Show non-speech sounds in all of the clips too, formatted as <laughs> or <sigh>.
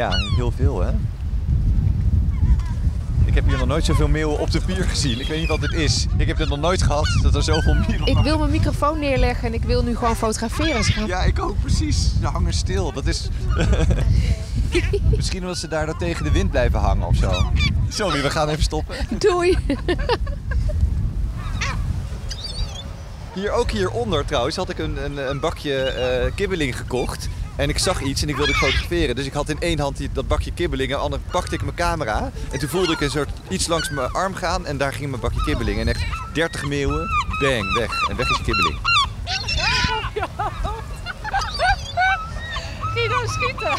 Ja, heel veel hè. Ik heb hier nog nooit zoveel meeuwen op de pier gezien. Ik weet niet wat dit is. Ik heb het nog nooit gehad dat er zoveel mieren Ik wil mijn microfoon neerleggen en ik wil nu gewoon fotograferen. Ja, ik ook precies. Ze hangen stil. Dat is... <laughs> Misschien omdat ze daar tegen de wind blijven hangen of zo. Sorry, we gaan even stoppen. Doei. Hier ook hieronder trouwens had ik een, een, een bakje eh, kibbeling gekocht. En ik zag iets en ik wilde fotograferen. Dus ik had in één hand die, dat bakje kibbeling. En de andere pakte ik mijn camera. En toen voelde ik een soort iets langs mijn arm gaan. En daar ging mijn bakje kibbeling. En echt 30 meeuwen. Bang, weg. En weg is kibbeling. Guido, schieten!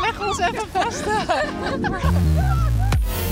Leg ons even vast.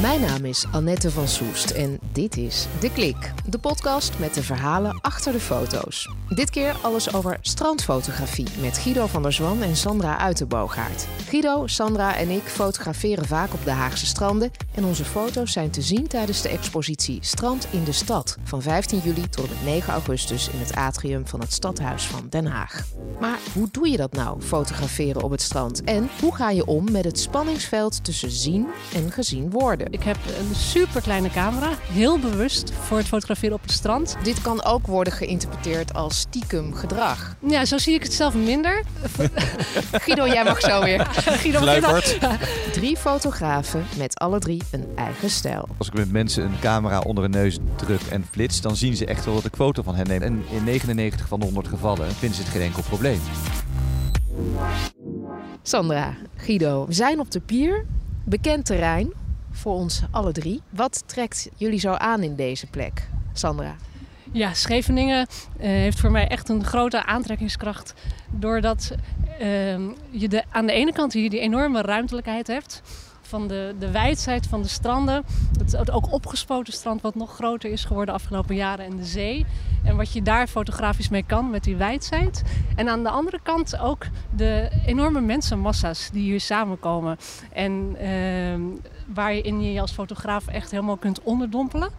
Mijn naam is Annette van Soest en dit is De Klik, de podcast met de verhalen achter de foto's. Dit keer alles over strandfotografie met Guido van der Zwan en Sandra Uitenboogaard. Guido, Sandra en ik fotograferen vaak op de Haagse stranden en onze foto's zijn te zien tijdens de expositie Strand in de Stad van 15 juli tot en met 9 augustus in het atrium van het Stadhuis van Den Haag. Maar hoe doe je dat nou, fotograferen op het strand? En hoe ga je om met het spanningsveld tussen zien en gezien worden? Ik heb een super kleine camera, heel bewust voor het fotograferen op het strand. Dit kan ook worden geïnterpreteerd als stiekem gedrag. Ja, zo zie ik het zelf minder. <laughs> Guido, jij mag zo weer. <laughs> Guido, Luipert. <laughs> Drie fotografen met alle drie een eigen stijl. Als ik met mensen een camera onder hun neus druk en flits, dan zien ze echt wel dat ik foto van hen neem. En in 99 van de 100 gevallen vinden ze het geen enkel probleem. Sandra, Guido, we zijn op de pier. Bekend terrein voor ons alle drie. Wat trekt jullie zo aan in deze plek, Sandra? Ja, Scheveningen uh, heeft voor mij echt een grote aantrekkingskracht. Doordat uh, je de, aan de ene kant hier die enorme ruimtelijkheid hebt. Van de, de wijdheid van de stranden. Het, ook opgespoten strand wat nog groter is geworden de afgelopen jaren. En de zee. En wat je daar fotografisch mee kan met die wijdheid. En aan de andere kant ook de enorme mensenmassa's die hier samenkomen. En uh, waarin je je als fotograaf echt helemaal kunt onderdompelen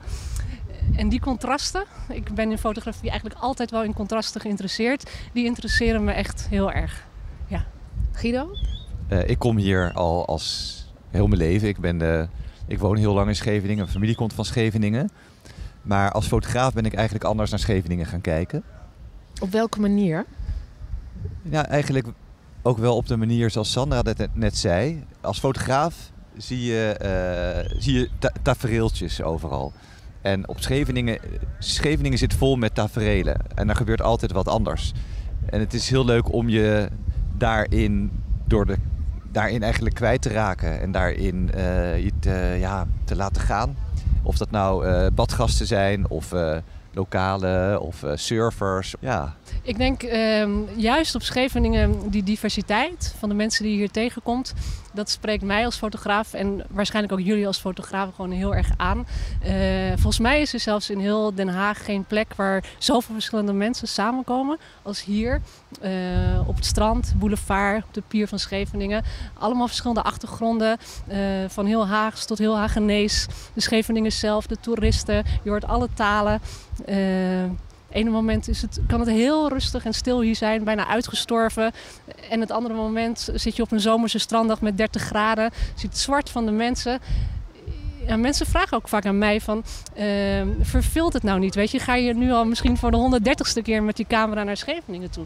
en die contrasten, ik ben in fotografie eigenlijk altijd wel in contrasten geïnteresseerd, die interesseren me echt heel erg. Ja. Guido? Uh, ik kom hier al als heel mijn leven. Ik, ben de, ik woon heel lang in Scheveningen, mijn familie komt van Scheveningen. Maar als fotograaf ben ik eigenlijk anders naar Scheveningen gaan kijken. Op welke manier? Ja, eigenlijk ook wel op de manier zoals Sandra dat net zei. Als fotograaf zie je, uh, zie je ta tafereeltjes overal. En op Scheveningen, Scheveningen zit vol met taferelen. En er gebeurt altijd wat anders. En het is heel leuk om je daarin, door de, daarin eigenlijk kwijt te raken. En daarin uh, je te, ja, te laten gaan. Of dat nou uh, badgasten zijn of uh, lokale of surfers. Ja. Ik denk uh, juist op Scheveningen die diversiteit van de mensen die je hier tegenkomt dat spreekt mij als fotograaf en waarschijnlijk ook jullie als fotograaf gewoon heel erg aan. Uh, volgens mij is er zelfs in heel Den Haag geen plek waar zoveel verschillende mensen samenkomen als hier. Uh, op het strand, boulevard, op de pier van Scheveningen. Allemaal verschillende achtergronden, uh, van heel Haags tot heel Hagenees. De Scheveningen zelf, de toeristen, je hoort alle talen ene moment is het, kan het heel rustig en stil hier zijn, bijna uitgestorven. En het andere moment zit je op een zomerse stranddag met 30 graden, ziet het zwart van de mensen. Ja, mensen vragen ook vaak aan mij van, uh, verveelt het nou niet? Weet je, ga je nu al misschien voor de 130ste keer met die camera naar Scheveningen toe?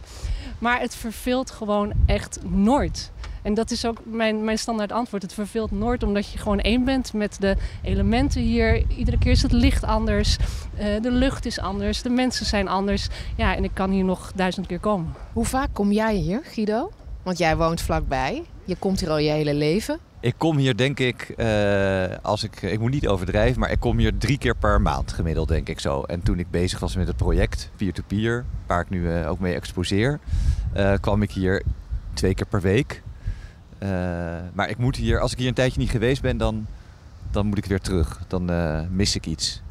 Maar het verveelt gewoon echt nooit. En dat is ook mijn, mijn standaard antwoord. Het verveelt nooit omdat je gewoon één bent met de elementen hier. Iedere keer is het licht anders. Uh, de lucht is anders. De mensen zijn anders. Ja, en ik kan hier nog duizend keer komen. Hoe vaak kom jij hier, Guido? Want jij woont vlakbij. Je komt hier al je hele leven. Ik kom hier denk ik, uh, als ik, ik moet niet overdrijven, maar ik kom hier drie keer per maand gemiddeld denk ik zo. En toen ik bezig was met het project peer-to-peer, -peer, waar ik nu uh, ook mee exposeer, kwam ik hier twee keer per week. Uh, maar ik moet hier, als ik hier een tijdje niet geweest ben, dan, dan moet ik weer terug. Dan uh, mis ik iets.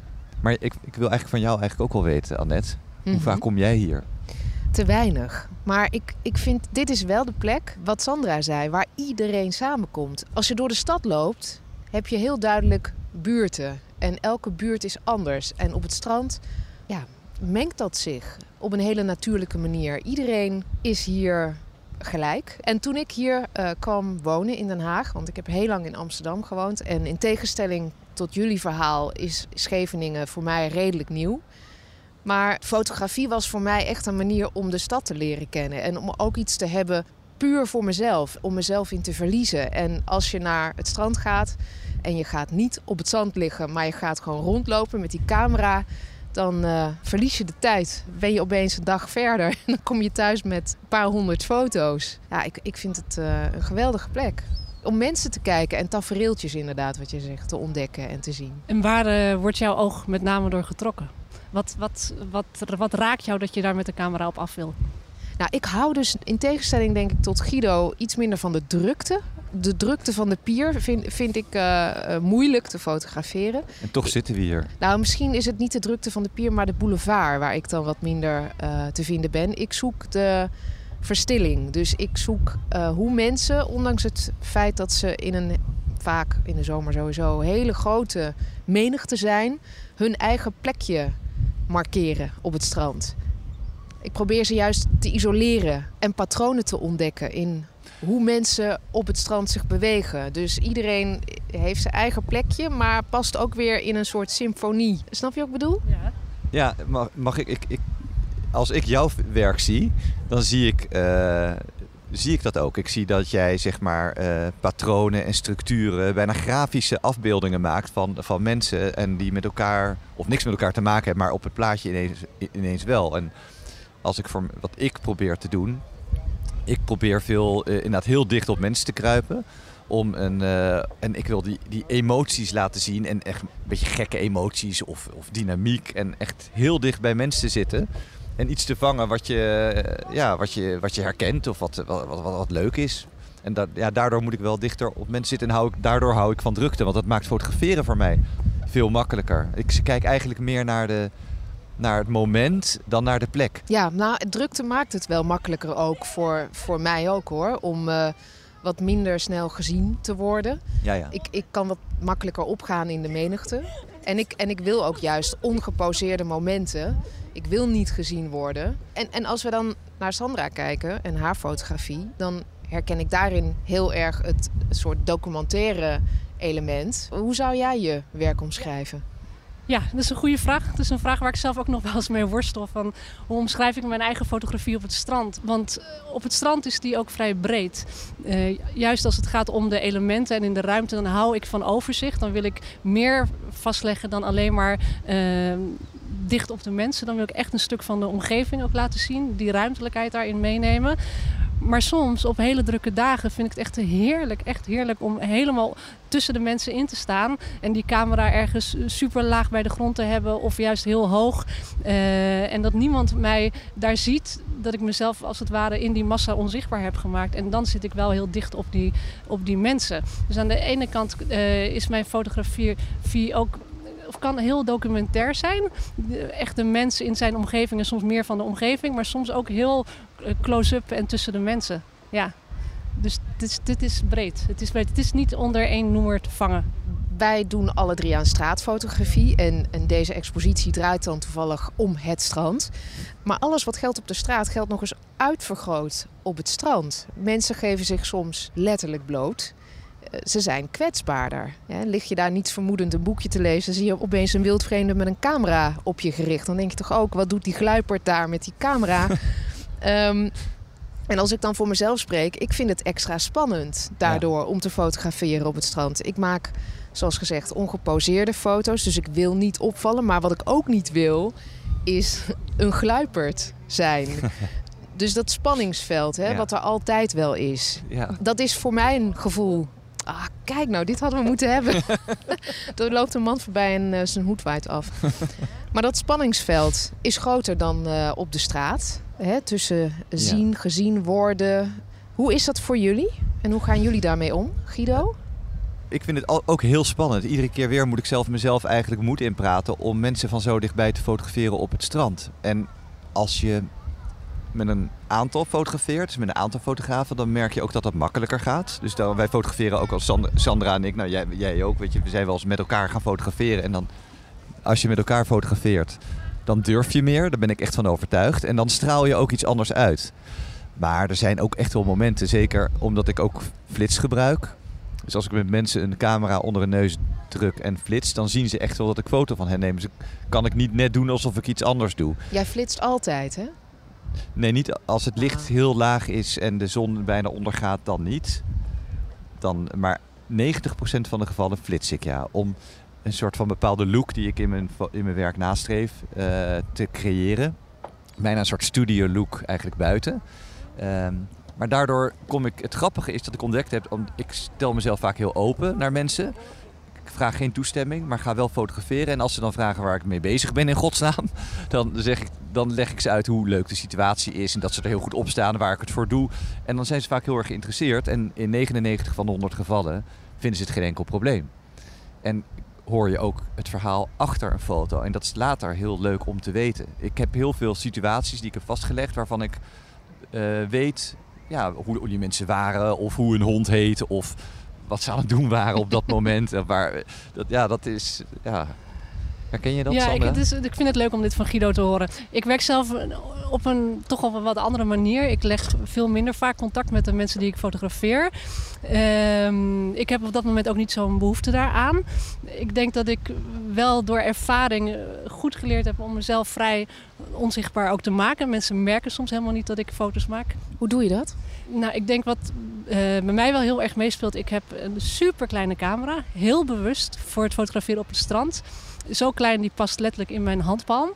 Maar ik, ik wil eigenlijk van jou eigenlijk ook wel weten, Annette. Hoe mm -hmm. vaak kom jij hier? Te weinig. Maar ik, ik vind, dit is wel de plek, wat Sandra zei, waar iedereen samenkomt. Als je door de stad loopt, heb je heel duidelijk buurten. En elke buurt is anders. En op het strand, ja, mengt dat zich op een hele natuurlijke manier. Iedereen is hier gelijk. En toen ik hier uh, kwam wonen in Den Haag, want ik heb heel lang in Amsterdam gewoond. En in tegenstelling tot jullie verhaal is Scheveningen voor mij redelijk nieuw. Maar fotografie was voor mij echt een manier om de stad te leren kennen. En om ook iets te hebben puur voor mezelf, om mezelf in te verliezen. En als je naar het strand gaat en je gaat niet op het zand liggen, maar je gaat gewoon rondlopen met die camera, dan uh, verlies je de tijd. Ben je opeens een dag verder <laughs> en dan kom je thuis met een paar honderd foto's. Ja, ik, ik vind het uh, een geweldige plek. Om mensen te kijken en tafereeltjes inderdaad, wat je zegt, te ontdekken en te zien. En waar uh, wordt jouw oog met name door getrokken? Wat, wat, wat, wat raakt jou dat je daar met de camera op af wil? Nou, ik hou dus in tegenstelling denk ik tot Guido iets minder van de drukte. De drukte van de pier vind, vind ik uh, moeilijk te fotograferen. En toch zitten we hier. Nou, misschien is het niet de drukte van de pier, maar de boulevard waar ik dan wat minder uh, te vinden ben. Ik zoek de verstilling. Dus ik zoek hoe mensen, ondanks het feit dat ze in een vaak in de zomer sowieso hele grote menigte zijn, hun eigen plekje markeren op het strand. Ik probeer ze juist te isoleren en patronen te ontdekken in hoe mensen op het strand zich bewegen. Dus iedereen heeft zijn eigen plekje, maar past ook weer in een soort symfonie. Snap je wat ik bedoel? Ja, ja mag, ik, ik, ik, Als ik jouw werk zie, dan zie ik, uh, zie ik dat ook. Ik zie dat jij zeg maar uh, patronen en structuren, bijna grafische afbeeldingen maakt van, van mensen en die met elkaar, of niks met elkaar te maken hebben, maar op het plaatje ineens, ineens wel. En als ik voor wat ik probeer te doen. Ik probeer veel uh, inderdaad heel dicht op mensen te kruipen. Om een, uh, en ik wil die, die emoties laten zien. En echt een beetje gekke emoties of, of dynamiek. En echt heel dicht bij mensen te zitten. En iets te vangen wat je, uh, ja, wat je, wat je herkent of wat, wat, wat, wat leuk is. En da ja, daardoor moet ik wel dichter op mensen zitten. En hou ik, daardoor hou ik van drukte. Want dat maakt fotograferen voor mij veel makkelijker. Ik kijk eigenlijk meer naar de, naar het moment dan naar de plek. Ja, nou, drukte maakt het wel makkelijker ook voor, voor mij ook hoor. Om uh, wat minder snel gezien te worden. Ja, ja. Ik, ik kan wat makkelijker opgaan in de menigte. En ik, en ik wil ook juist ongeposeerde momenten. Ik wil niet gezien worden. En, en als we dan naar Sandra kijken en haar fotografie, dan herken ik daarin heel erg het, het soort documentaire element. Hoe zou jij je werk omschrijven? Ja, dat is een goede vraag. Het is een vraag waar ik zelf ook nog wel eens mee worstel. Van hoe omschrijf ik mijn eigen fotografie op het strand? Want eh, op het strand is die ook vrij breed. Uh, juist als het gaat om de elementen en in de ruimte, dan hou ik van overzicht. Dan wil ik meer vastleggen dan alleen maar uh, dicht op de mensen. Dan wil ik echt een stuk van de omgeving ook laten zien. Die ruimtelijkheid daarin meenemen. Maar soms op hele drukke dagen vind ik het echt heerlijk, echt heerlijk om helemaal tussen de mensen in te staan. En die camera ergens super laag bij de grond te hebben of juist heel hoog. Uh, en dat niemand mij daar ziet. Dat ik mezelf als het ware in die massa onzichtbaar heb gemaakt. En dan zit ik wel heel dicht op die, op die mensen. Dus aan de ene kant uh, is mijn fotografie ook of kan heel documentair zijn. Echt de mensen in zijn omgeving en soms meer van de omgeving, maar soms ook heel close-up en tussen de mensen. Ja. Dus dit is, dit is breed. Het is breed. Het is niet onder één noemer te vangen. Wij doen alle drie aan straatfotografie. En, en deze expositie draait dan toevallig om het strand. Maar alles wat geldt op de straat geldt nog eens uitvergroot op het strand. Mensen geven zich soms letterlijk bloot ze zijn kwetsbaarder. Ja, lig je daar niets vermoedend een boekje te lezen, zie je opeens een wildvreemde met een camera op je gericht. Dan denk je toch ook, wat doet die gluipert daar met die camera? um, <laughs> en als ik dan voor mezelf spreek, ik vind het extra spannend daardoor ja. om te fotograferen op het strand. Ik maak, zoals gezegd, ongeposeerde foto's, dus ik wil niet opvallen. Maar wat ik ook niet wil, is <laughs> een gluiperd zijn. <laughs> dus dat spanningsveld, hè, ja. wat er altijd wel is, ja. dat is voor mij een gevoel ah, kijk nou, dit hadden we moeten hebben. <laughs> <laughs> er loopt een man voorbij en uh, zijn hoed waait af. <laughs> maar dat spanningsveld is groter dan uh, op de straat. Hè, tussen zien, ja. gezien worden. Hoe is dat voor jullie? En hoe gaan jullie daarmee om, Guido? Ik vind het ook heel spannend. Iedere keer weer moet ik zelf mezelf eigenlijk moed inpraten om mensen van zo dichtbij te fotograferen op het strand. En als je met een aantal fotografeert, dus met een aantal fotografen, dan merk je ook dat dat makkelijker gaat. Dus dan, wij fotograferen ook als Sandra, en ik, nou jij, jij ook, weet je, we zijn wel eens met elkaar gaan fotograferen. En dan, als je met elkaar fotografeert, dan durf je meer, daar ben ik echt van overtuigd. En dan straal je ook iets anders uit. Maar er zijn ook echt wel momenten, zeker omdat ik ook flits gebruik. Dus als ik met mensen een camera onder een neus druk en flits, dan zien ze echt wel dat ik foto van hen neem. Dus kan ik niet net doen alsof ik iets anders doe. Jij flitst altijd, hè? Nee, niet als het licht heel laag is en de zon bijna ondergaat, dan niet. Dan, maar 90% van de gevallen flits ik ja. Om een soort van bepaalde look die ik in mijn, in mijn werk nastreef eh, te creëren. Bijna een soort studio look eigenlijk buiten. Ehm, maar daardoor kom ik... Het grappige is dat ik ontdekt heb... Om, ik stel mezelf vaak heel open naar mensen. Vraag geen toestemming, maar ga wel fotograferen. En als ze dan vragen waar ik mee bezig ben in godsnaam... <laughs> Dan, zeg ik, dan leg ik ze uit hoe leuk de situatie is. En dat ze er heel goed op staan waar ik het voor doe. En dan zijn ze vaak heel erg geïnteresseerd. En in 99 van de 100 gevallen vinden ze het geen enkel probleem. En hoor je ook het verhaal achter een foto. En dat is later heel leuk om te weten. Ik heb heel veel situaties die ik heb vastgelegd waarvan ik eh, weet ja, hoe, die mensen waren, of hoe een hond heette, of wat ze aan het doen waren op dat <laughs> moment. En Waar, dat, ja, dat is. Ja. Herken je dat, ja, ik, Sandra? het is, ik vind het leuk om dit van Guido te horen. Ik werk zelf op een toch op een wat andere manier. Ik leg veel minder vaak contact met de mensen die ik fotografeer. Ehm, ik heb op dat moment ook niet zo'n behoefte daaraan. Ik denk dat ik wel door ervaring eh, goed geleerd heb om mezelf vrij onzichtbaar ook te maken. Mensen merken soms helemaal niet dat ik foto's maak. Hoe doe je dat? Nou, ik denk wat eh, bij mij wel heel erg meespeelt. Ik heb een super kleine camera, heel bewust voor het fotograferen op het strand. Zo klein, die past letterlijk in mijn handpalm.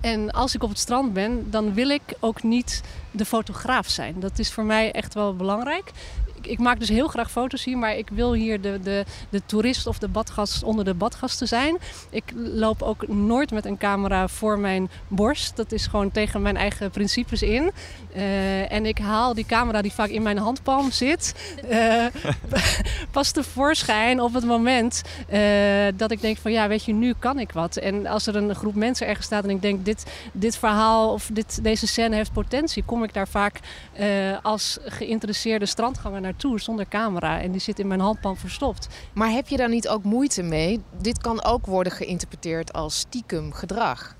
En als ik op het strand ben, dan wil ik ook niet de fotograaf zijn. Dat is voor mij echt wel belangrijk. Ik, maak dus heel graag foto's hier, maar ik wil hier de, de, de toerist of de badgast onder de badgasten zijn. Ik loop ook nooit met een camera voor mijn borst. Dat is gewoon tegen mijn eigen principes in. Uh, en ik haal die camera die vaak in mijn handpalm zit, uh, <laughs> pas tevoorschijn op het moment uh, dat ik denk van ja, weet je, nu kan ik wat. En als er een groep mensen ergens staat en ik denk dit, dit verhaal of dit, deze scène heeft potentie, kom ik daar vaak als geïnteresseerde strandganger naartoe zonder camera. En die zit in mijn handpalm verstopt. Maar heb je daar niet ook moeite mee? Dit kan ook worden geïnterpreteerd als stiekem gedrag.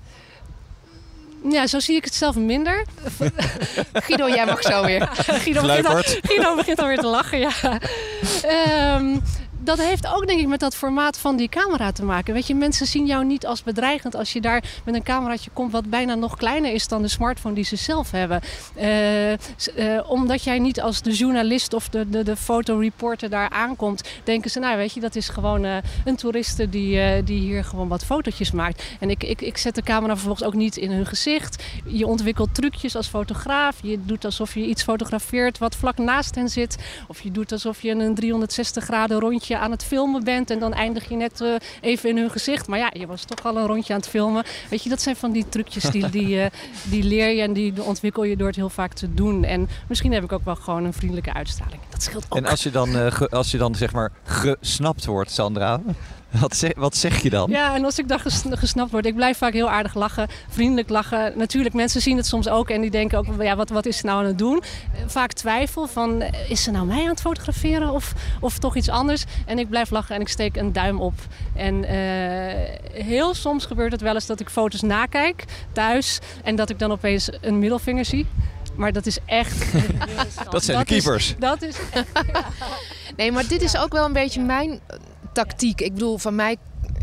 Ja, zo zie ik het zelf minder. <laughs> Guido, jij mag zo weer. <laughs> Guido, begint al, Guido begint alweer te lachen, ja. Um, dat heeft ook denk ik met dat formaat van die camera te maken. Weet je, mensen zien jou niet als bedreigend als je daar met een cameraatje komt wat bijna nog kleiner is dan de smartphone die ze zelf hebben. Uh, uh, omdat jij niet als de journalist of de, de, de fotoreporter daar aankomt, denken ze, nou weet je, dat is gewoon uh, een toeriste die, die hier gewoon wat fotootjes maakt. En ik, ik, ik zet de camera vervolgens ook niet in hun gezicht. Je ontwikkelt trucjes als fotograaf. Je doet alsof je iets fotografeert wat vlak naast hen zit. Of je doet alsof je een 360 graden rondje aan het filmen bent en dan eindig je net uh, even in hun gezicht. Maar ja, je was toch al een rondje aan het filmen. Weet je, dat zijn van die trucjes die, die, uh, die leer je en die ontwikkel je door het heel vaak te doen. En misschien heb ik ook wel gewoon een vriendelijke uitstraling. Dat scheelt ook. En als je dan, uh, ge, als je dan zeg maar gesnapt wordt, Sandra, <laughs> wat zeg, wat zeg je dan? Ja, en als ik dan ges, gesnapt word, ik blijf vaak heel aardig lachen, vriendelijk lachen. Natuurlijk, mensen zien het soms ook en die denken ook, ja, wat, wat is ze nou aan het doen? Vaak twijfel van, is ze nou mij aan het fotograferen of, of toch iets anders? En ik blijf lachen en ik steek een duim op. En uh, heel soms gebeurt het wel eens dat ik foto's nakijk thuis en dat ik dan opeens een middelvinger zie. Maar dat is echt. <laughs> dat zijn dat de keepers. Is, dat is. <laughs> nee, maar dit is ook wel een beetje mijn tactiek. Ik bedoel, van mij.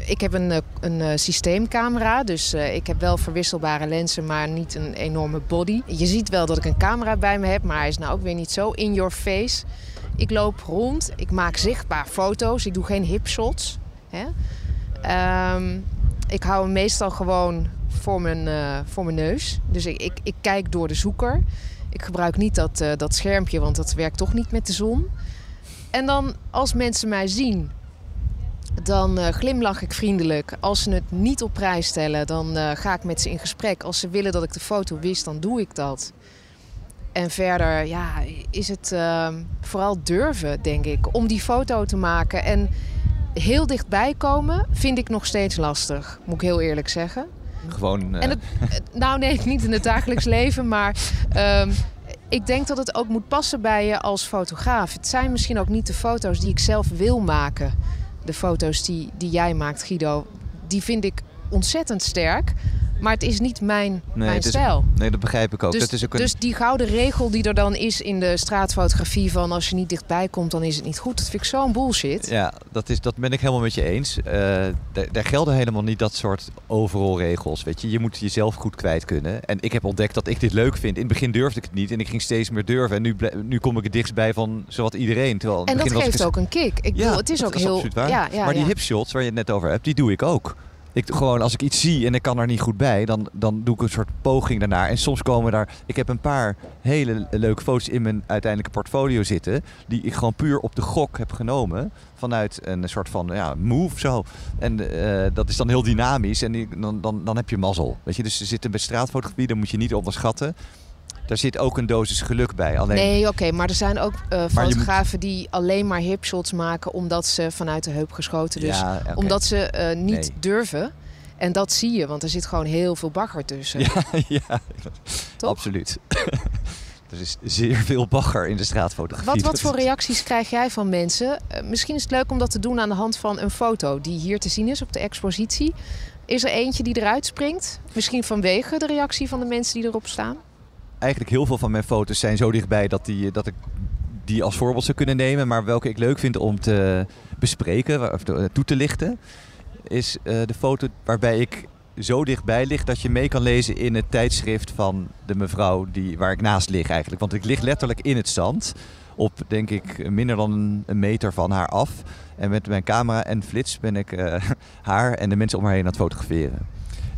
Ik heb een, een, een systeemcamera, dus ik heb wel verwisselbare lenzen, maar niet een enorme body. Je ziet wel dat ik een camera bij me heb, maar hij is nou ook weer niet zo in your face. Ik loop rond, ik maak zichtbaar foto's, ik doe geen hipshots. Hè? Um, ik hou hem meestal gewoon voor mijn, uh, voor mijn neus. Dus ik, ik, kijk door de zoeker. Ik gebruik niet dat, uh, dat schermpje, want dat werkt toch niet met de zon. En dan als mensen mij zien, dan uh, glimlach ik vriendelijk. Als ze het niet op prijs stellen, dan ga ik met ze in gesprek. Als ze willen dat ik de foto wist, dan doe ik dat. En verder ja, is het uh, vooral durven, denk ik, om die foto te maken. En heel dichtbij komen vind ik nog steeds lastig, moet ik heel eerlijk zeggen. Gewoon. En het, nou, nee, <laughs> niet in het dagelijks leven, maar. Um, ik denk dat het ook moet passen bij je als fotograaf. Het zijn misschien ook niet de foto's die ik zelf wil maken de foto's die, die jij maakt, Guido, die vind ik ontzettend sterk. Maar het is niet mijn, Nee, mijn het is- stijl. Nee, dat begrijp ik ook. Dus, dat is ook een... dus die gouden regel die er dan is in de straatfotografie van als je niet dichtbij komt, dan is het niet goed. Dat vind ik zo'n bullshit. Ja, dat, is, dat ben ik helemaal met je eens. Eh, daar, gelden helemaal niet dat soort overal regels. Weet je? je moet jezelf goed kwijt kunnen. En ik heb ontdekt dat ik dit leuk vind. In het begin durfde ik het niet en ik ging steeds meer durven. En nu, nu kom ik het dichtstbij van zowat iedereen. Terwijl En dat ik geeft ook een kick. Ik bedoel, het is dat ook heel. waar. Ja, ja, maar die hipshots waar je het net over hebt, die doe ik ook. Ik, gewoon als ik iets zie en ik kan er niet goed bij, dan, dan doe ik een soort poging daarnaar. En soms komen daar... Ik heb een paar hele leuke foto's in mijn uiteindelijke portfolio zitten... die ik gewoon puur op de gok heb genomen. Vanuit een soort van ja, move zo. En eh, dat is dan heel dynamisch en dan, dan, dan heb je mazzel. Weet je? Dus zitten bij straatfotografie, dat moet je niet onderschatten. Daar zit ook een dosis geluk bij. Alleen, Nee, oké, maar er zijn ook eh, moet- fotografen die alleen maar hipshots maken omdat ze vanuit de heup geschoten. Dus ja, omdat ze eh, niet Nee. durven. En dat zie je, want er zit gewoon heel veel bagger tussen. Ja, <laughs> ja absoluut. <laughs> er is zeer veel bagger in de straatfotografie. Wat, wat voor reacties krijg jij van mensen? Eh, misschien is het leuk om dat te doen aan de hand van een foto die hier te zien is op de expositie. Is er eentje die eruit springt? Misschien vanwege de reactie van de mensen die erop staan? Eigenlijk heel veel van mijn foto's zijn zo dichtbij dat, die, dat ik die als voorbeeld zou kunnen nemen. Maar welke ik leuk vind om te bespreken of te- toe te lichten, is eh, de foto waarbij ik zo dichtbij lig dat je mee kan lezen in het tijdschrift van de mevrouw die, waar ik naast lig eigenlijk. Want ik lig letterlijk in het zand. Op denk ik minder dan een meter van haar af. En met mijn camera en flits ben ik eh, <laughs> haar en de mensen om haar heen aan het fotograferen.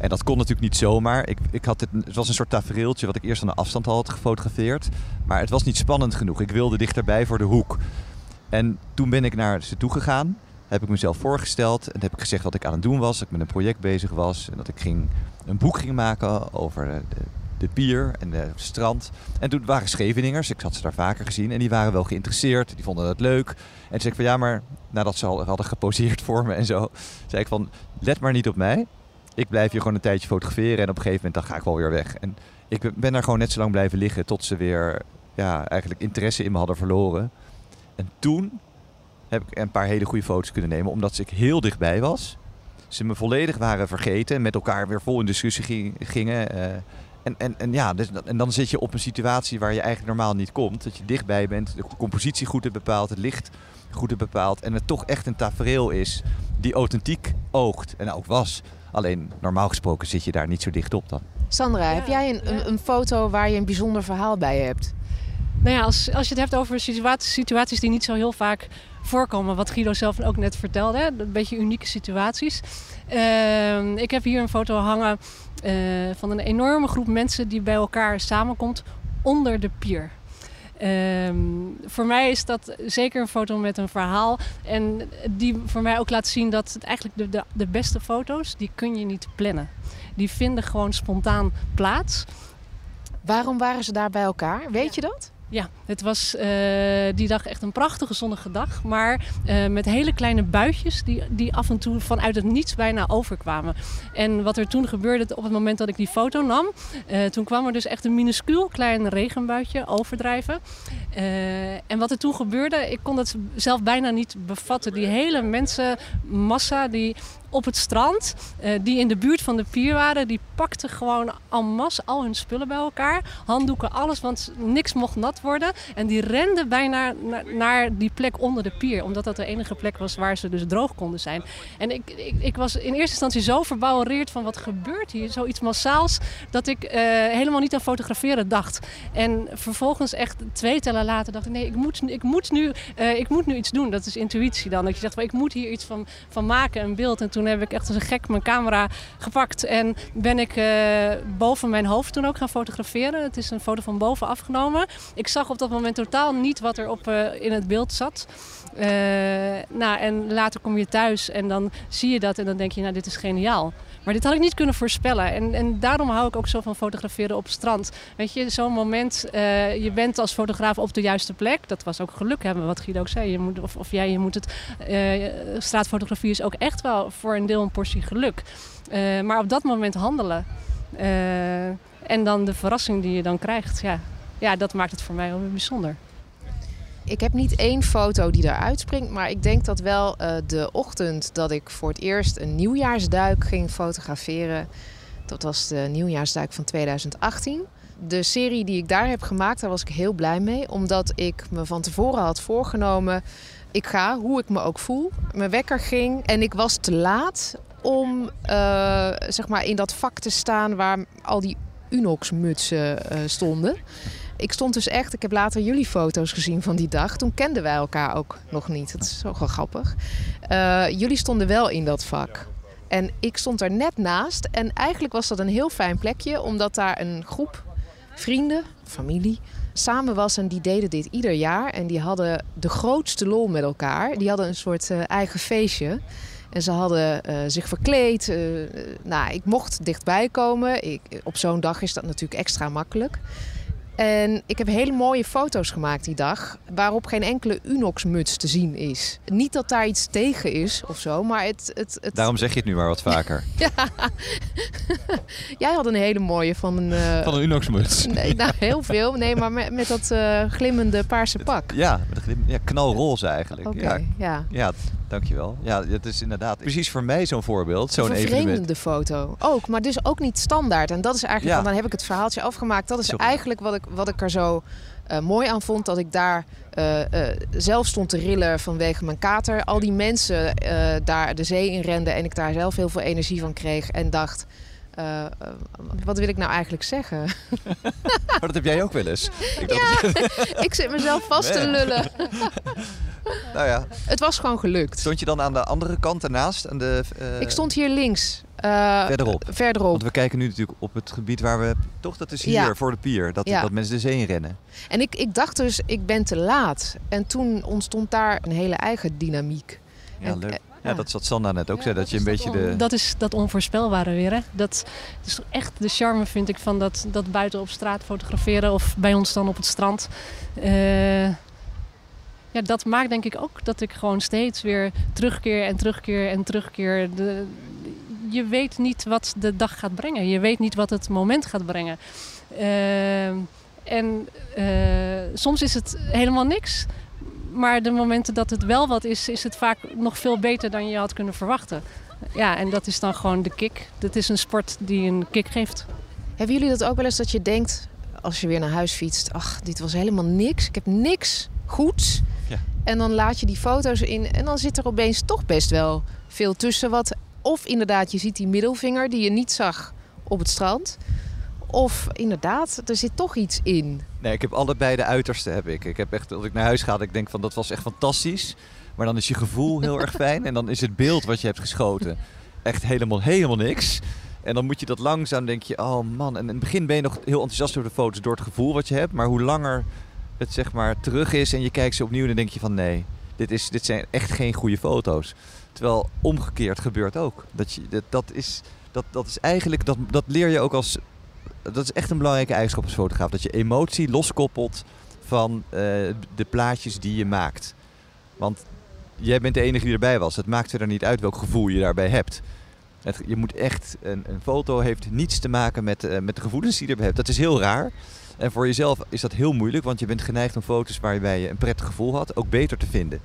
En dat kon natuurlijk niet zomaar. Ik, ik had het, het was een soort tafereeltje wat ik eerst aan de afstand had gefotografeerd. Maar het was niet spannend genoeg. Ik wilde dichterbij voor de hoek. En toen ben ik naar ze toe gegaan. Heb ik mezelf voorgesteld. En heb ik gezegd wat ik aan het doen was. Dat ik met een project bezig was. En dat ik ging, een boek ging maken over de, de, pier en het strand. En toen waren Scheveningers. Ik had ze daar vaker gezien. En die waren wel geïnteresseerd. Die vonden het leuk. En toen zei ik van ja, maar nadat ze al hadden geposeerd voor me en zo. Zei ik van let maar niet op mij ik blijf hier gewoon een tijdje fotograferen en op een gegeven moment dan ga ik wel weer weg. En ik ben- daar gewoon net zo lang blijven liggen tot ze weer ja, eigenlijk interesse in me hadden verloren. En toen heb ik een paar hele goede foto's kunnen nemen, omdat ik heel dichtbij was. Ze me volledig waren vergeten en met elkaar weer vol in discussie ging- gingen. eh, en, en, en, ja, dus, en dan zit je op een situatie waar je eigenlijk normaal niet komt. Dat je dichtbij bent, de compositie goed hebt bepaald, het licht goed hebt bepaald. En het toch echt een tafereel is die authentiek oogt en ook was. Alleen normaal gesproken zit je daar niet zo dicht op dan. Sandra, Ja, heb jij een, een, foto waar je een bijzonder verhaal bij hebt? Nou ja, als, als je het hebt over situaties, situaties die niet zo heel vaak voorkomen, wat Guido zelf ook net vertelde, hè, een beetje unieke situaties. Ehm, ik heb hier een foto hangen eh, van een enorme groep mensen die bij elkaar samenkomt onder de pier. Ehm, voor mij is dat zeker een foto met een verhaal. En die voor mij ook laat zien dat het eigenlijk de, de, de beste foto's, die kun je niet plannen. Die vinden gewoon spontaan plaats. Waarom waren ze daar bij elkaar? Weet je dat? Ja, het was eh, die dag echt een prachtige zonnige dag. Maar eh, met hele kleine buitjes die, die af en toe vanuit het niets bijna overkwamen. En wat er toen gebeurde op het moment dat ik die foto nam. eh, toen kwam er dus echt een minuscuul klein regenbuitje overdrijven. En wat er toen gebeurde, ik kon het zelf bijna niet bevatten. Die hele mensenmassa die op het strand, eh, die in de buurt van de pier waren, die pakten gewoon en masse al hun spullen bij elkaar. Handdoeken, alles, want niks mocht nat worden. En die renden bijna naar, die plek onder de pier, omdat dat de enige plek was waar ze dus droog konden zijn. En ik, ik, ik was in eerste instantie zo verbouwereerd van wat gebeurt hier, zoiets massaals, dat ik eh, helemaal niet aan fotograferen dacht. En vervolgens echt twee tellen later dacht ik, nee, ik moet, ik moet, nu, eh, ik moet nu iets doen. Dat is intuïtie dan. Dat je van, ik moet hier iets van, van maken, een beeld. En toen heb ik echt als een gek mijn camera gepakt en ben ik eh, boven mijn hoofd toen ook gaan fotograferen. Het is een foto van boven afgenomen. Ik zag op dat moment totaal niet wat er op, eh, in het beeld zat. Eh, nou, en later kom je thuis en dan zie je dat en dan denk je, nou, dit is geniaal. Maar dit had ik niet kunnen voorspellen. En, en daarom hou ik ook zo van fotograferen op strand. Weet je, zo'n moment, eh, je bent als fotograaf op de juiste plek. Dat was ook geluk hebben, wat Guido ook zei. Je moet, of, of jij, je moet het... eh, straatfotografie is ook echt wel voor een deel een portie geluk. Maar op dat moment handelen. En dan de verrassing die je dan krijgt. Ja, ja dat maakt het voor mij wel weer bijzonder. Ik heb niet één foto die eruit springt, maar ik denk dat wel eh, de ochtend dat ik voor het eerst een nieuwjaarsduik ging fotograferen, Dat was de nieuwjaarsduik van 2018. De serie die ik daar heb gemaakt, daar was ik heel blij mee. Omdat ik me van tevoren had voorgenomen... ik ga, hoe ik me ook voel. Mijn wekker ging en ik was te laat om uh, zeg maar in dat vak te staan... waar al die Unox-mutsen uh, stonden. Ik stond dus echt, ik heb later jullie foto's gezien van die dag. Toen kenden wij elkaar ook nog niet. Dat is zo grappig. Uh, jullie stonden wel in dat vak. En ik stond er net naast. En eigenlijk was dat een heel fijn plekje, omdat daar een groep vrienden, familie, samen was. En die deden dit ieder jaar. En die hadden de grootste lol met elkaar. Die hadden een soort uh, eigen feestje. En ze hadden uh, zich verkleed. Nou, ik mocht dichtbij komen. Ik, op zo'n dag is dat natuurlijk extra makkelijk. En ik heb hele mooie foto's gemaakt die dag, waarop geen enkele Unox-muts te zien is. Niet dat daar iets tegen is of zo, maar het... het, het... Daarom zeg je het nu maar wat vaker. <laughs> ja. <laughs> Jij had een hele mooie van een... Uh... Van een Unox-muts? Nee, nou, heel veel. Nee, maar met, met dat uh, glimmende paarse pak. Ja, met een glim... ja knalroze eigenlijk. Oké, okay, ja. ja. ja. Dankjewel. Ja, het is inderdaad precies voor mij zo'n voorbeeld. Zo'n evenement. Vervreemdende foto. Ook, maar dus ook niet standaard. En dat is eigenlijk, ja. dan heb ik het verhaaltje afgemaakt. Dat is Sorry. eigenlijk wat ik wat ik er zo uh, mooi aan vond. Dat ik daar uh, uh, zelf stond te rillen vanwege mijn kater. Al die mensen daar de zee in renden en ik daar zelf heel veel energie van kreeg. En dacht, wat wil ik nou eigenlijk zeggen? <laughs> maar dat heb jij ook wel eens. Ik, ja, <laughs> ik zit mezelf vast te lullen. <laughs> <laughs> nou ja. Het was gewoon gelukt. Stond je dan aan de andere kant ernaast? Aan de, Ik stond hier links. Uh, verderop. verderop. Want we kijken nu natuurlijk op het gebied waar we... Toch, dat is hier ja. voor de pier. Dat, ja. dat mensen de zee in rennen. En ik, ik dacht dus, ik ben te laat. En toen ontstond daar een hele eigen dynamiek. Ja, en, leuk. Ja, dat zat Sanda net ook zei, dat je een beetje de... Dat is dat onvoorspelbare weer, hè. Dat is echt de charme, vind ik, van dat, dat buiten op straat fotograferen... of bij ons dan op het strand. Uh, ja, dat maakt denk ik ook dat ik gewoon steeds weer terugkeer en terugkeer en terugkeer. De, je weet niet wat de dag gaat brengen. Je weet niet wat het moment gaat brengen. Uh, en uh, soms is het helemaal niks. Maar de momenten dat het wel wat is, is het vaak nog veel beter dan je had kunnen verwachten. Ja, en dat is dan gewoon de kick. Dat is een sport die een kick geeft. Hebben jullie dat ook wel eens dat je denkt, als je weer naar huis fietst... ach, dit was helemaal niks. Ik heb niks goeds. En dan laat je die foto's in en dan zit er opeens toch best wel veel tussen. Wat, of inderdaad, je ziet die middelvinger die je niet zag op het strand. Of inderdaad, er zit toch iets in. Nee, ik heb allebei de uiterste heb ik. Ik heb echt, als ik naar huis ga, ik denk van dat was echt fantastisch. Maar dan is je gevoel heel erg fijn. En dan is het beeld wat je hebt geschoten echt helemaal, helemaal niks. En dan moet je dat langzaam, denk je, oh man. En in het begin ben je nog heel enthousiast over de foto's door het gevoel wat je hebt. Maar hoe langer het zeg maar terug is en je kijkt ze opnieuw, dan denk je van nee, dit, is, dit zijn echt geen goede foto's. Terwijl omgekeerd gebeurt ook. Dat, je, dat, dat, is, dat, dat is eigenlijk, dat, dat leer je ook als, dat is echt een belangrijke eigenschap als fotograaf. Dat je emotie loskoppelt van uh, de plaatjes die je maakt. Want jij bent de enige die erbij was. Het maakt er niet uit welk gevoel je daarbij hebt. Het, je moet echt, een, een, foto heeft niets te maken met, uh, met de gevoelens die je erbij hebt. Dat is heel raar. En voor jezelf is dat heel moeilijk, want je bent geneigd om foto's waarbij je een prettig gevoel had ook beter te vinden.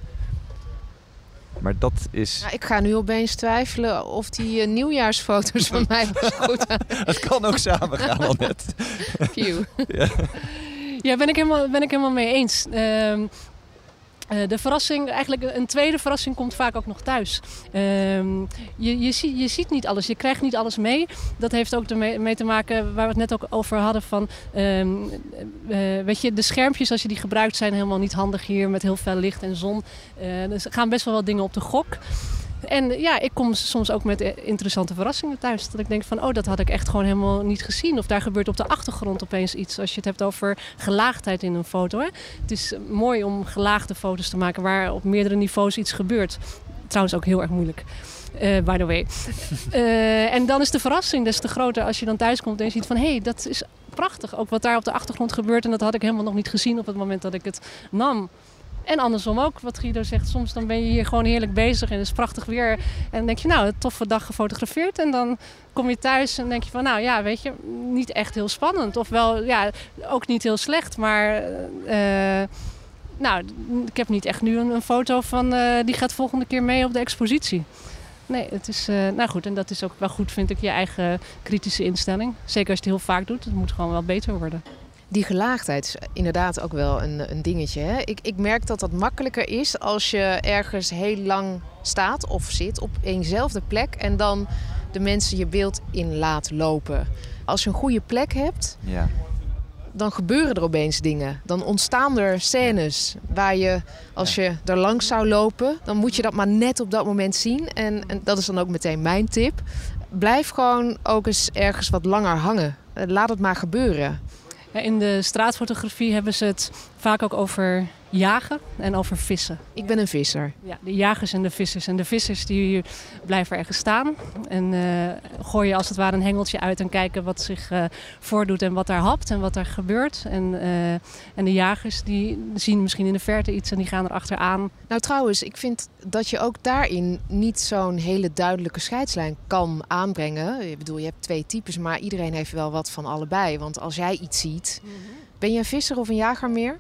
Maar dat is. Ja, ik ga nu opeens twijfelen of die uh, nieuwjaarsfoto's van mij <laughs> goed Het kan ook samen gaan, al net. ja. ja, ben ik helemaal, ben ik helemaal mee eens. Uh, uh, de verrassing, eigenlijk een tweede verrassing komt vaak ook nog thuis. Uh, je, je, je ziet niet alles, je krijgt niet alles mee. Dat heeft ook mee te maken waar we het net ook over hadden van... Uh, weet je, de schermpjes als je die gebruikt zijn helemaal niet handig hier met heel veel licht en zon. dus er gaan best wel wat dingen op de gok. En ja, ik kom soms ook met interessante verrassingen thuis. Dat ik denk van, oh, dat had ik echt gewoon helemaal niet gezien. Of daar gebeurt op de achtergrond opeens iets. Als je het hebt over gelaagdheid in een foto. Hè? Het is mooi om gelaagde foto's te maken waar op meerdere niveaus iets gebeurt. Trouwens ook heel erg moeilijk. Uh, by the way. uh, <laughs> en dan is de verrassing des te groter als je dan thuis komt en je ziet van... hé, hey, dat is prachtig. Ook wat daar op de achtergrond gebeurt. En dat had ik helemaal nog niet gezien op het moment dat ik het nam. En andersom ook, wat Guido zegt. Soms dan ben je hier gewoon heerlijk bezig en het is prachtig weer. En dan denk je, nou, een toffe dag gefotografeerd. En dan kom je thuis en denk je van, nou ja, weet je, niet echt heel spannend. Ofwel, ja, ook niet heel slecht. Maar, uh, nou, ik heb niet echt nu een, foto van, uh, die gaat volgende keer mee op de expositie. Nee, het is, uh, nou goed, en dat is ook wel goed, vind ik, je eigen kritische instelling. Zeker als je het heel vaak doet, het moet gewoon wel beter worden. Die gelaagdheid is inderdaad ook wel een, een dingetje. Hè? Ik, ik merk dat dat makkelijker is als je ergens heel lang staat of zit op eenzelfde plek en dan de mensen je beeld in laat lopen. Als je een goede plek hebt, ja. dan gebeuren er opeens dingen. Dan ontstaan er scènes waar je, als je er langs zou lopen, dan moet je dat maar net op dat moment zien. En, en dat is dan ook meteen mijn tip. Blijf gewoon ook eens ergens wat langer hangen. Laat het maar gebeuren. In de straatfotografie hebben ze het vaak ook over jagen en over vissen. Ik ben een visser. Ja, de jagers en de vissers. En de vissers die blijven ergens staan en uh, gooien als het ware een hengeltje uit en kijken wat zich uh, voordoet en wat daar hapt en wat er gebeurt. En, uh, en de jagers die zien misschien in de verte iets en die gaan er achteraan. Nou trouwens, ik vind dat je ook daarin niet zo'n hele duidelijke scheidslijn kan aanbrengen. Ik bedoel, je hebt twee types, maar iedereen heeft wel wat van allebei. Want als jij iets ziet, mm -hmm. ben je een visser of een jager meer?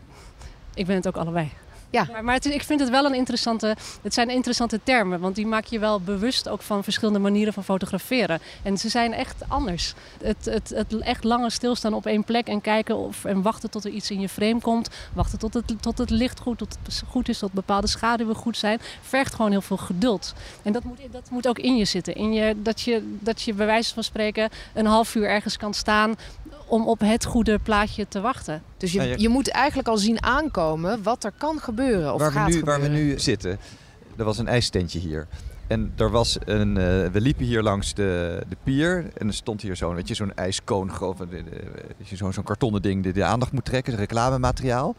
Ik ben het ook allebei. Ja. Maar, maar het, ik vind het wel een interessante. Het zijn interessante termen, want die maak je wel bewust ook van verschillende manieren van fotograferen. En ze zijn echt anders. Het, het, het echt lange stilstaan op één plek en kijken of, en wachten tot er iets in je frame komt. Wachten tot het, tot het licht goed, tot het goed is, tot bepaalde schaduwen goed zijn. Vergt gewoon heel veel geduld. En dat moet, dat moet ook in je zitten. In je, dat, je, dat je bij wijze van spreken een half uur ergens kan staan om op het goede plaatje te wachten. Dus je, je moet eigenlijk al zien aankomen wat er kan gebeuren of waar gaat we nu, gebeuren. Waar we nu zitten, er was een ijstentje hier. En er was een, uh, we liepen hier langs de, de pier en er stond hier zo'n weet je, zo'n ijskoon, zo'n zo'n kartonnen ding die de aandacht moet trekken, reclamemateriaal.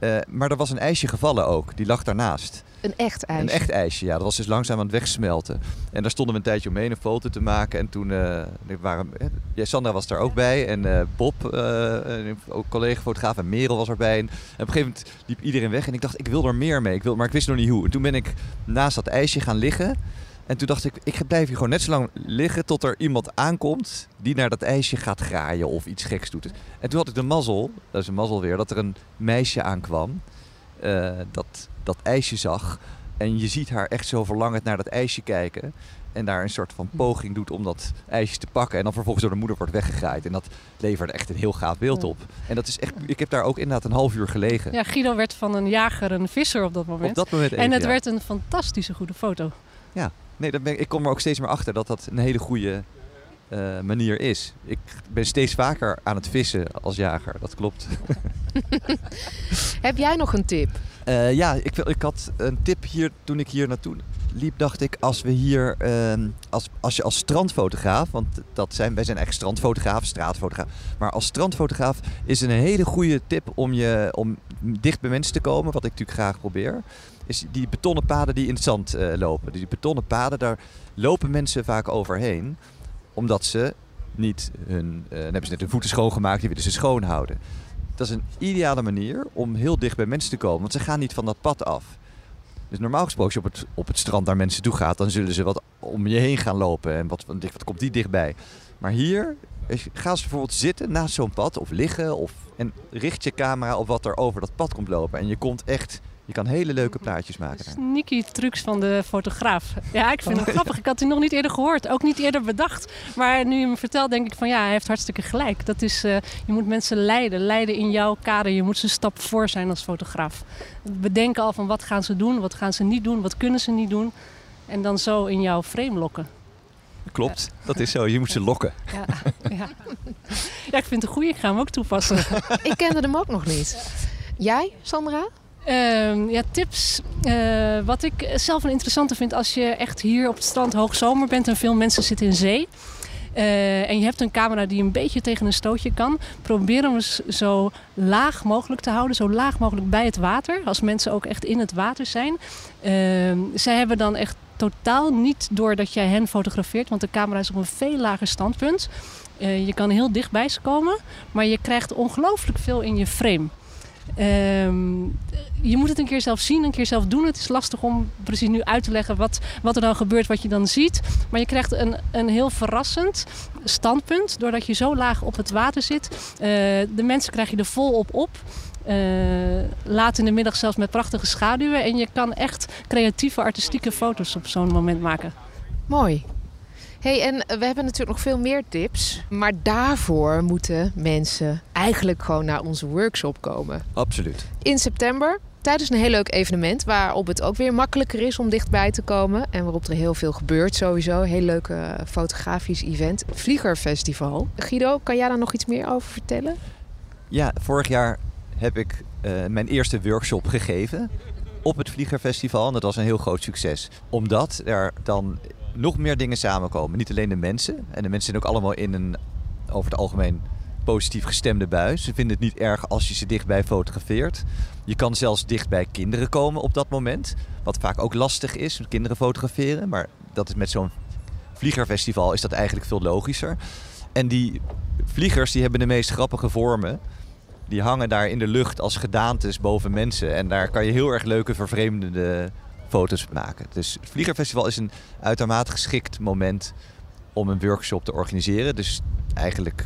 Uh, maar er was een ijsje gevallen ook, die lag daarnaast. Een echt ijsje? Een echt ijsje, ja. Dat was dus langzaam aan het wegsmelten. En daar stonden we een tijdje omheen een foto te maken. En toen uh, waren... Ja, Sandra was daar ook bij. En uh, Bob, uh, ook collega-fotograaf. En Merel was erbij. En, en, op een gegeven moment liep iedereen weg. En ik dacht, ik wil er meer mee. Ik wil, maar ik wist nog niet hoe. En toen ben ik naast dat ijsje gaan liggen. En toen dacht ik, ik blijf hier gewoon net zo lang liggen tot er iemand aankomt die naar dat ijsje gaat graaien of iets geks doet. En toen had ik de mazzel, dat is een mazzel weer, dat er een meisje aankwam uh, dat dat ijsje zag. En je ziet haar echt zo verlangend naar dat ijsje kijken. En daar een soort van poging doet om dat ijsje te pakken. En dan vervolgens door de moeder wordt weggegaaid. En dat leverde echt een heel gaaf beeld op. En dat is echt, ik heb daar ook inderdaad een half uur gelegen. Ja, Guido werd van een jager een visser op dat moment. Op dat moment even, En het ja. werd een fantastische goede foto. Ja, nee, ben ik, ik kom er ook steeds meer achter dat dat een hele goede uh, manier is. Ik ben steeds vaker aan het vissen als jager, dat klopt. <laughs> Heb jij nog een tip? Uh, ja, ik, ik had een tip hier toen ik hier naartoe liep. Dacht ik, als we hier, uh, als, als je als strandfotograaf, want dat zijn, wij zijn echt strandfotografen, straatfotograaf. Maar als strandfotograaf is een hele goede tip om, je, om dicht bij mensen te komen, wat ik natuurlijk graag probeer. Is die betonnen paden die in het zand uh, lopen. Die betonnen paden, daar lopen mensen vaak overheen omdat ze niet hun. Uh, dan hebben ze net hun voeten schoongemaakt, die willen ze schoon houden. Dat is een ideale manier om heel dicht bij mensen te komen, want ze gaan niet van dat pad af. Dus normaal gesproken, als je op het, op het strand naar mensen toe gaat, dan zullen ze wat om je heen gaan lopen. En wat, wat, wat komt die dichtbij? Maar hier gaan ze bijvoorbeeld zitten naast zo'n pad of liggen of, en richt je camera op wat er over dat pad komt lopen. En je komt echt je kan hele leuke plaatjes maken. Sneaky trucs van de fotograaf. Ja, ik vind het <laughs> grappig. Ik had die nog niet eerder gehoord. Ook niet eerder bedacht. Maar nu je me vertelt, denk ik van ja, hij heeft hartstikke gelijk. Dat is, uh, je moet mensen leiden. Leiden in jouw kader. Je moet ze een stap voor zijn als fotograaf. Bedenken al van wat gaan ze doen, wat gaan ze niet doen, wat kunnen ze niet doen. En dan zo in jouw frame lokken. Klopt, ja. dat is zo. Je moet ze lokken. <laughs> Ja, ja. ja ik vind het een goeie. Ik ga hem ook toepassen. ik kende hem ook nog niet. Jij, Sandra? Uh, ja, tips. Uh, wat ik zelf een interessante vind als je echt hier op het strand hoogzomer bent en veel mensen zitten in zee. Uh, en je hebt een camera die een beetje tegen een stootje kan. Probeer hem zo laag mogelijk te houden. Zo laag mogelijk bij het water. Als mensen ook echt in het water zijn. Uh, zij hebben dan echt totaal niet door dat jij hen fotografeert. Want de camera is op een veel lager standpunt. Uh, je kan heel dicht bij ze komen. Maar je krijgt ongelooflijk veel in je frame. Um, je moet het een keer zelf zien, een keer zelf doen. Het is lastig om precies nu uit te leggen wat, wat er dan gebeurt, wat je dan ziet. Maar je krijgt een, een heel verrassend standpunt doordat je zo laag op het water zit. Uh, de mensen krijg je er volop op. Uh, laat in de middag zelfs met prachtige schaduwen. En je kan echt creatieve, artistieke foto's op zo'n moment maken. Mooi. Hey, en we hebben natuurlijk nog veel meer tips. Maar daarvoor moeten mensen eigenlijk gewoon naar onze workshop komen. Absoluut. In september, tijdens een heel leuk evenement... waarop het ook weer makkelijker is om dichtbij te komen... en waarop er heel veel gebeurt sowieso. Heel leuk uh, fotografisch event. Vliegerfestival. Guido, kan jij daar nog iets meer over vertellen? Ja, vorig jaar heb ik uh, mijn eerste workshop gegeven op het Vliegerfestival. En dat was een heel groot succes. Omdat er dan nog meer dingen samenkomen. Niet alleen de mensen. En de mensen zijn ook allemaal in een over het algemeen positief gestemde bui. Ze vinden het niet erg als je ze dichtbij fotografeert. Je kan zelfs dichtbij kinderen komen op dat moment. Wat vaak ook lastig is, kinderen fotograferen. Maar dat is met zo'n vliegerfestival is dat eigenlijk veel logischer. En die vliegers die hebben de meest grappige vormen. Die hangen daar in de lucht als gedaantes boven mensen. En daar kan je heel erg leuke vervreemdende foto's maken. Dus het Vliegerfestival is een uitermate geschikt moment om een workshop te organiseren. Dus eigenlijk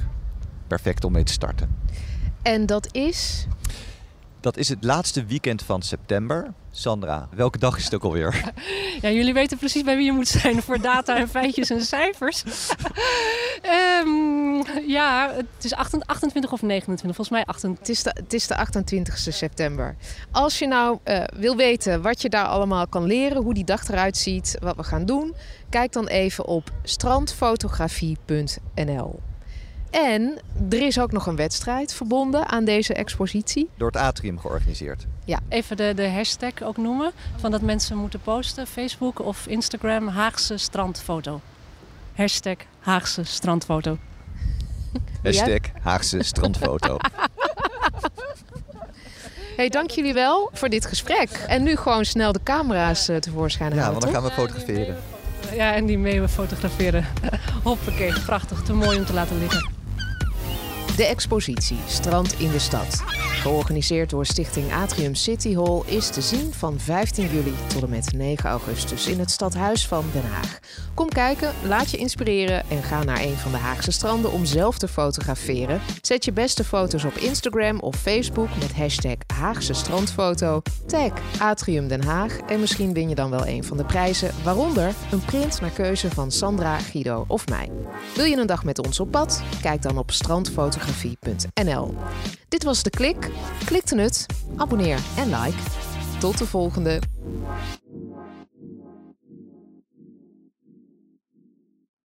perfect om mee te starten. En dat is? Dat is het laatste weekend van september. Sandra, welke dag is het ook alweer? <laughs> Ja, jullie weten precies bij wie je moet zijn voor data en feitjes en cijfers. um, <laughs> ja, het is 28 of 29, volgens mij 28. Het is de, het is de 28 september. Als je nou uh, wil weten wat je daar allemaal kan leren, hoe die dag eruit ziet, wat we gaan doen, kijk dan even op strandfotografie.nl. En er is ook nog een wedstrijd verbonden aan deze expositie. Door het Atrium georganiseerd. Ja. Even de, de hashtag ook noemen. Van dat mensen moeten posten. Facebook of Instagram. Haagse strandfoto. Hashtag Haagse strandfoto. Hashtag Haagse strandfoto. <laughs> Hey, dank jullie wel voor dit gesprek. En nu gewoon snel de camera's uh, tevoorschijn halen, Ja, want dan gaan we fotograferen. Ja, en die meeuwen fotograferen. <laughs> Hoppakee, prachtig. Te mooi om te laten liggen. De expositie Strand in de Stad, georganiseerd door Stichting Atrium City Hall, is te zien van 15 juli tot en met 9 augustus in het stadhuis van Den Haag. Kom kijken, laat je inspireren en ga naar een van de Haagse stranden om zelf te fotograferen. Zet je beste foto's op Instagram of Facebook met hashtag Haagse strandfoto. Tag Atrium Den Haag en misschien win je dan wel een van de prijzen, waaronder een print naar keuze van Sandra, Guido of mij. Wil je een dag met ons op pad? Kijk dan op strandfotografie.nl. Dit was de klik. Klikte het, abonneer en like. Tot de volgende.